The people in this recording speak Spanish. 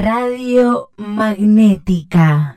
Radio Magnética.